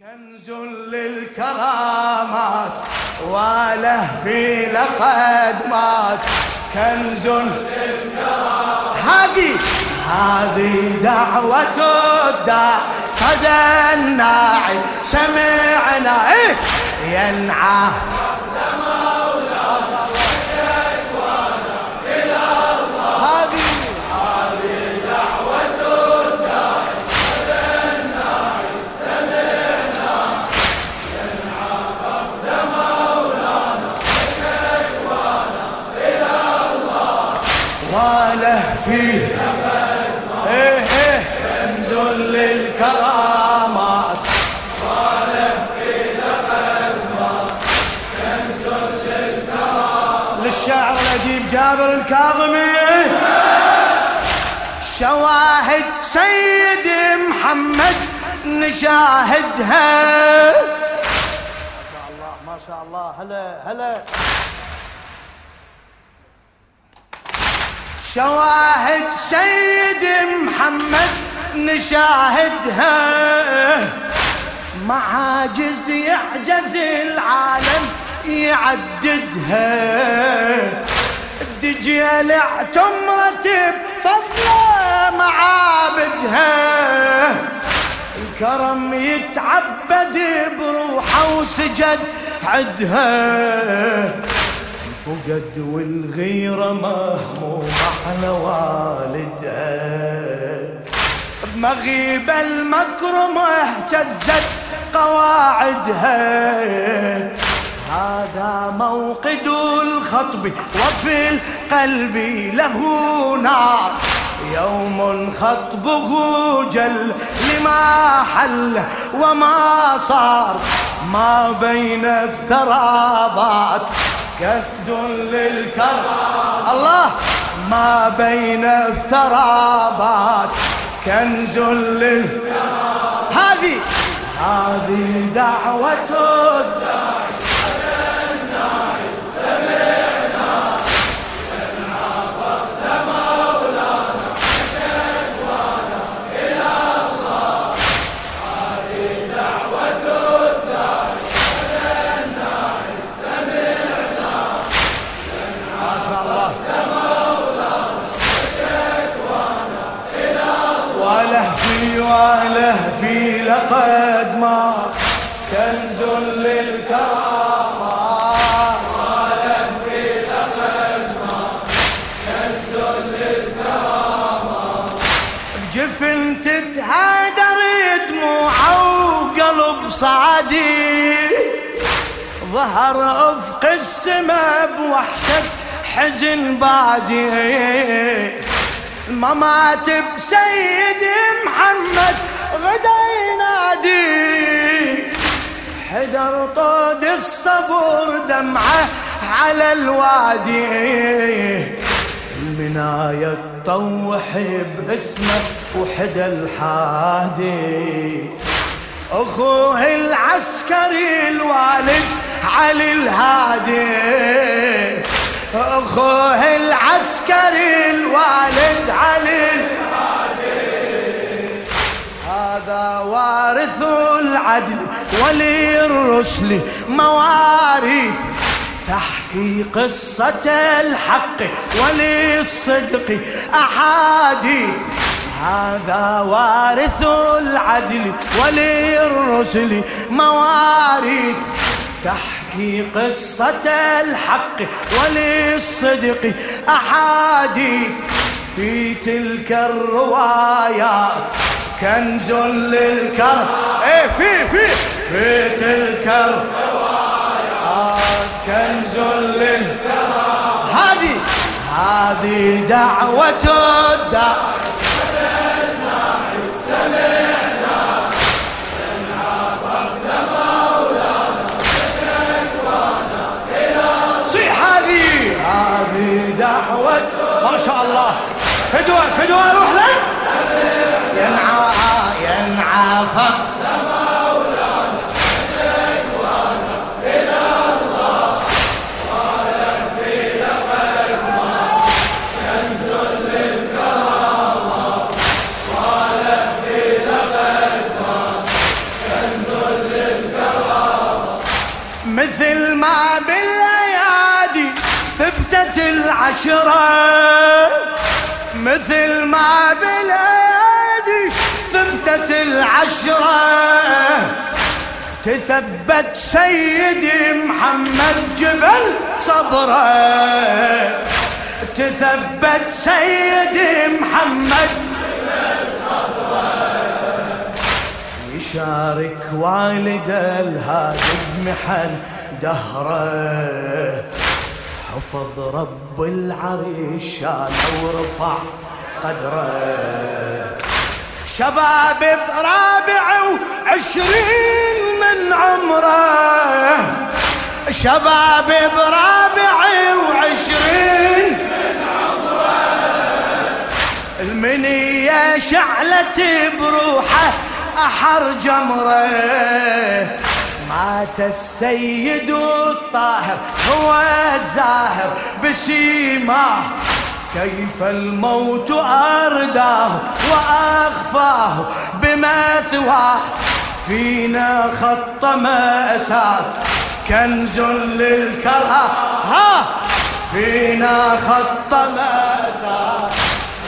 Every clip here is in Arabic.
كنز للكرامات وله في لقد مات. كنز للكرامات. هذه هذه دعوة الداع. صدى الناعي سمعنا. إيه؟ ينعى. وله فيه إيه إيه. كنز للكرامات. للشاعر الأديب جابر الكاظمي. شواهد سيد محمد نشاهدها. ما شاء الله ما شاء الله. هلا هلا. شواهد سيد محمد نشاهدها. معاجز يعجز العالم يعددها. الدجيل اعتمرت بفضل معابدها. الكرم يتعبد بروحه وسجد عدها. الفقد والغيرة مهمومة على والدها بمغيب المكرمة اهتزت قواعدها. هذا موقد الخطب وفي القلب له نار. يوم خطبه جل لما حل وما صار. ما بين الثرابات كد للكر الله! ما بين الثرابات كنز لل هذه هذه دعوة الداعي. في وله في لقد ما كنز للكرامات جفن تتهادر دموعه وقلب صادي ظهر أفق السما بوحشة حزن بادي الممات بسيد محمد غدا ينادي. حدر طود الصبر دمعه على الوادي. المناية تطوح باسمه وحدى الحادي. أخوه العسكري الوالد علي الهادي. أخوه العسكري الوالد علي. هذا وارث العدل ولي الرسل مواريث. تحكي قصة الحق وللصدق أحاديث. هذا وارث العدل وللرسل مواريث. تحكي قصة الحق وللصدق أحاديث في تلك الروايات كنز للكرم إيه في في. في تلك الروايات كنز للكرم هذه هذه دعوة الداعي. العشرة مثل ما بالايادي ثبتت العشرة. تثبت سيدي محمد جبل صبره تثبت سيدي محمد جبل صبره يشارك والد الهادي بمحن دهره حفظ رب العريش شان ورفع قدره. شباب برابع وعشرين من عمره. شباب برابع وعشرين من عمره. المنية شعلت بروحه أحر جمره. مات السيد الطاهر هو الزاهر بسيماه كيف الموت أرداه وأخفاه بمثواه فينا خط أساس كنز للكره ها! فينا خط أساس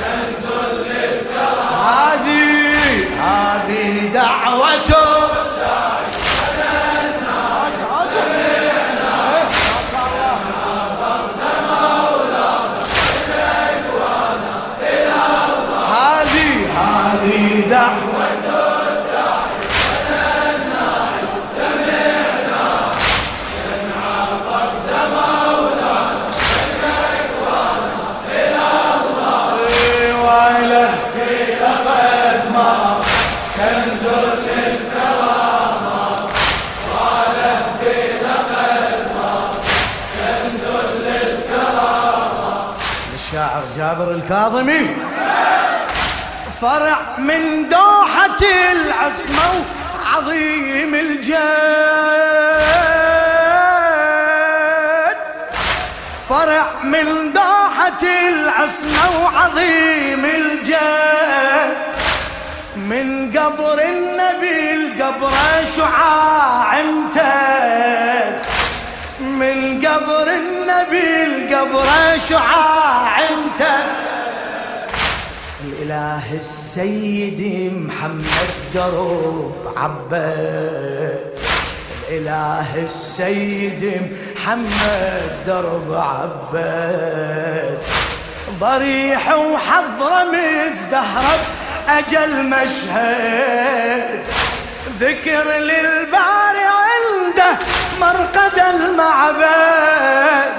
كنز للكره هذه هذه دعوته الكاظمي. فرع من دوحة العصمة عظيم الجد. فرع من دوحة العصمة وعظيم الجد. من قبر النبي القبر شعاع امتد من قبر النبي القبر شعاع انت الاله السيد محمد درب عبد. الإله السيد محمد درب عبد. ضريح وحضر مزدهرب أجل مشهد. ذكر للباري عنده مرقد المعبد.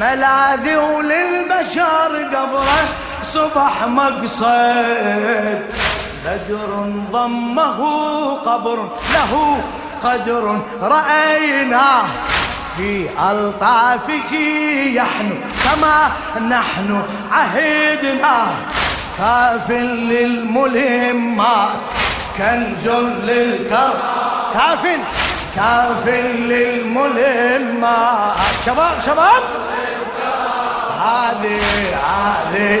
ملاذي وللبشر قبره صبح مقصد بدر ضمه قبر له قدر رأيناه في ألطافك يحنو كما نحن عهدناه كاف للملمات كنز للكر كاف كاف للملمات شباب شباب. هذه هذه.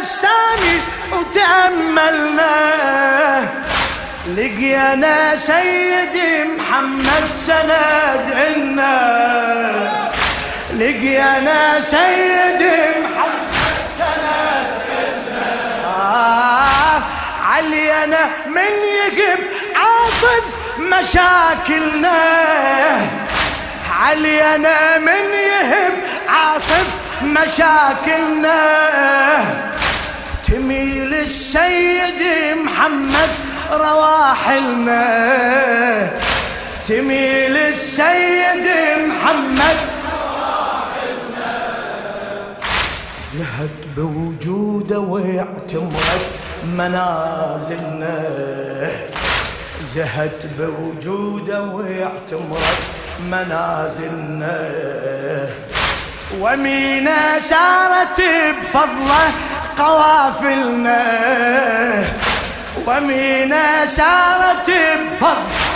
السامي وتأملنا. لقينا سيدي محمد سند عنا. لقينا سيد محمد سند آه علينا من يقب عاصف مشاكلنا. علينا من يهب عاصف مشاكلنا. تميل السيد محمد رواحلنا تميل السيد محمد زهد بوجوده واعتمرت منازلنا زهد بوجوده واعتمرت منازلنا ومينا سارت بفضله قوافلنا ومينا سارت بفضله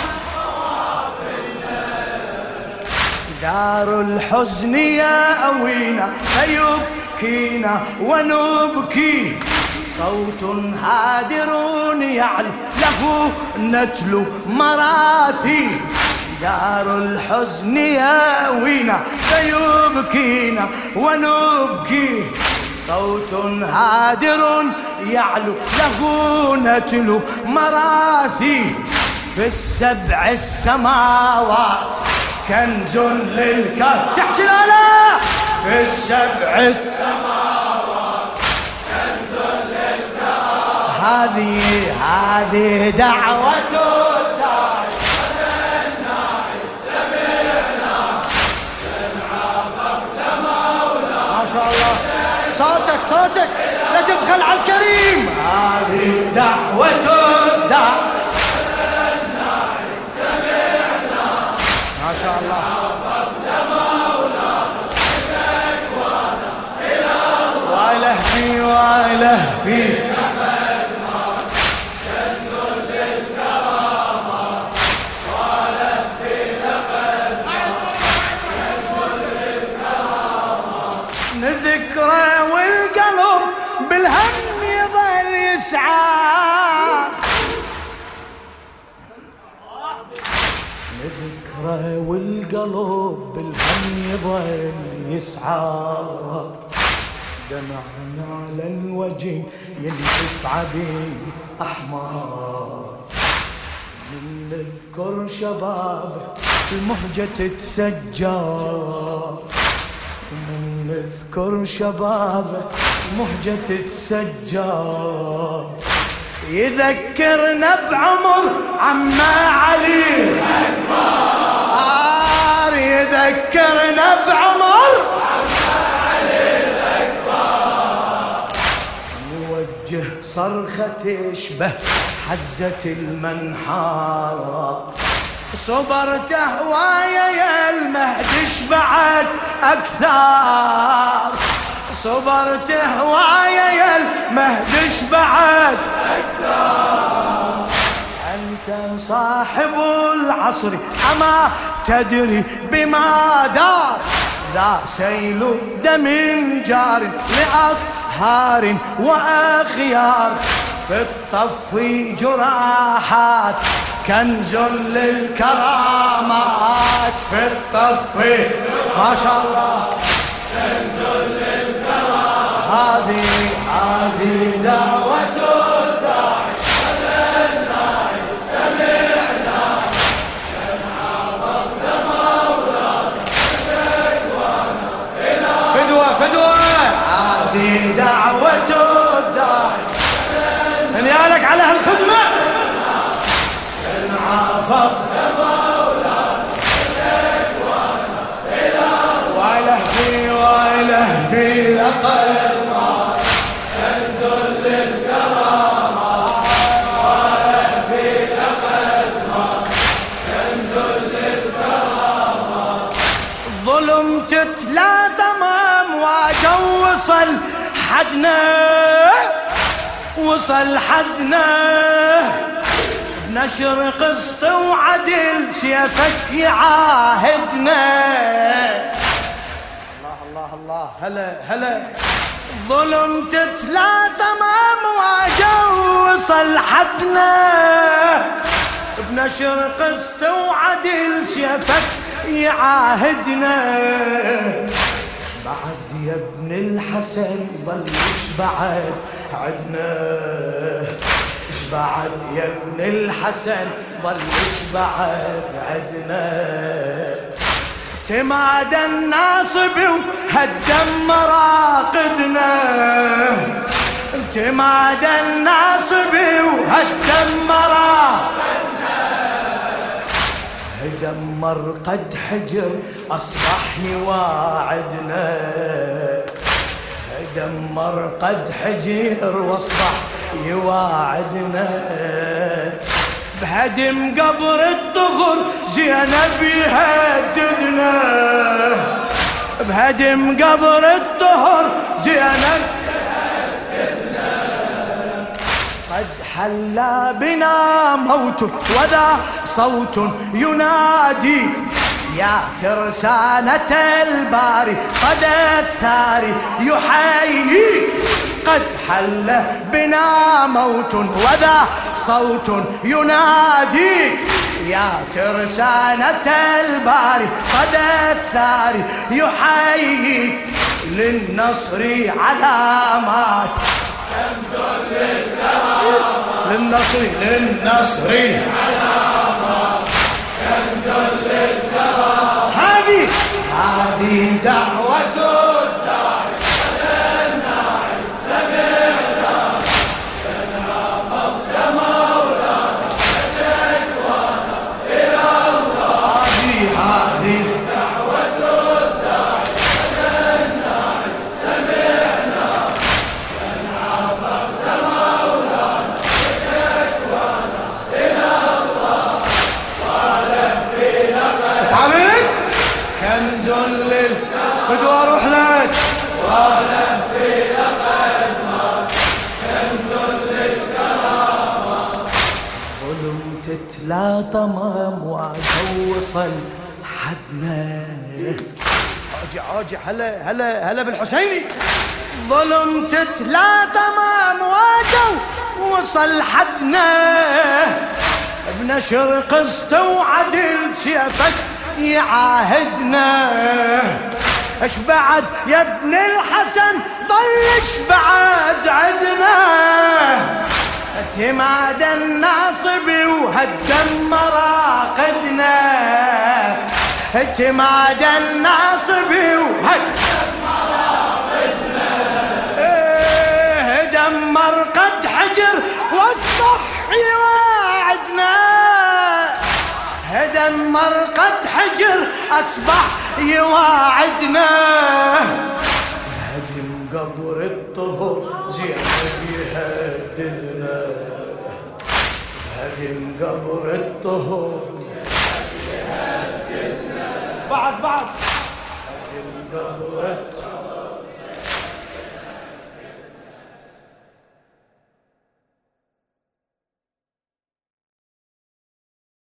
دار الحزن يا أوينا فيبكينا ونبكي. صوت هادر يعلو له نتلو مراثي. دار الحزن ياوينا فيبكينا ونبكي. صوت هادر يعلو له نتلو مراثي في السبع السماوات. كنز للكهف. تحكي لا في السبع السماوات. كنز للكهف. هذه هذه دعوته صوتك لا تبخل على الكريم. هذه دعوة. الدع ما شاء الله. واله في واله في والقلب بالهم يظل يسعى. دمعنا على الوجه ينشف عبيد أحمر. من نذكر شباب المهجة تتسجر. من نذكر شباب المهجة تتسجر يذكرنا بعمر عما علي. أكبر يذكرنا بعمر نوجه صرخة تشبه حزة المنحار صبرت هوايا يا المهدش بعد أكثر صبرت هوايا يا المهدش بعد أكثر أنت صاحب العصر أما تدري بما دار. ذا سيل دم جار لأطهار وأخيار. في الطف جراحات كنز للكرامات في الطف. ما شاء الله. كنز للكرامات هذه هذه دعوته وصل حدنا وصل حدنا. نشر قسط وعدل سيفك يعاهدنا. الله الله الله. هلا هلا. ظلم تتلا تمام وصل حدنا. بنشر قسط وعدل سيفك يعاهدنا. بعد يا ابن الحسن ظلش بعد. عدنا. إيش بعد يا ابن الحسن ظلش بعد. عدنا. اعتماد الناصب وهدم مراقدنا. اعتماد الناصب وهدم مراقدنا. دمر قد حجر اصبح يواعدنا دمر قد حجر واصبح يواعدنا. بهدم قبر الطغر زينب يهددنا بهدم قبر الطهر زينب قد حلى بنا موت وذا صوت ينادي يا ترسانة الباري صدى الثاري يحييك قد حل بنا موت وذا صوت يناديك يا ترسانة الباري صدى الثاري يحييك للنصر علامات. للنصر للنصر علامات. هذه هذه دعوة لا هلا بالحسيني. ظلم تتلا طمام واجو وصل حدنا بنشر قسط وعدل سيفك يعاهدنا. اش بعد يا ابن الحسن؟ ضلش بعد عدنا. اعتماد الناصب وهدم مراقدنا. اعتماد الناصب مراقدنا إيه دمر قد حجر والصح يوعدنا. دمر قد حجر أصبح يواعدنا هدم قبر الطهر زين يهددنا. هدم قبر الطهر بعد بعد.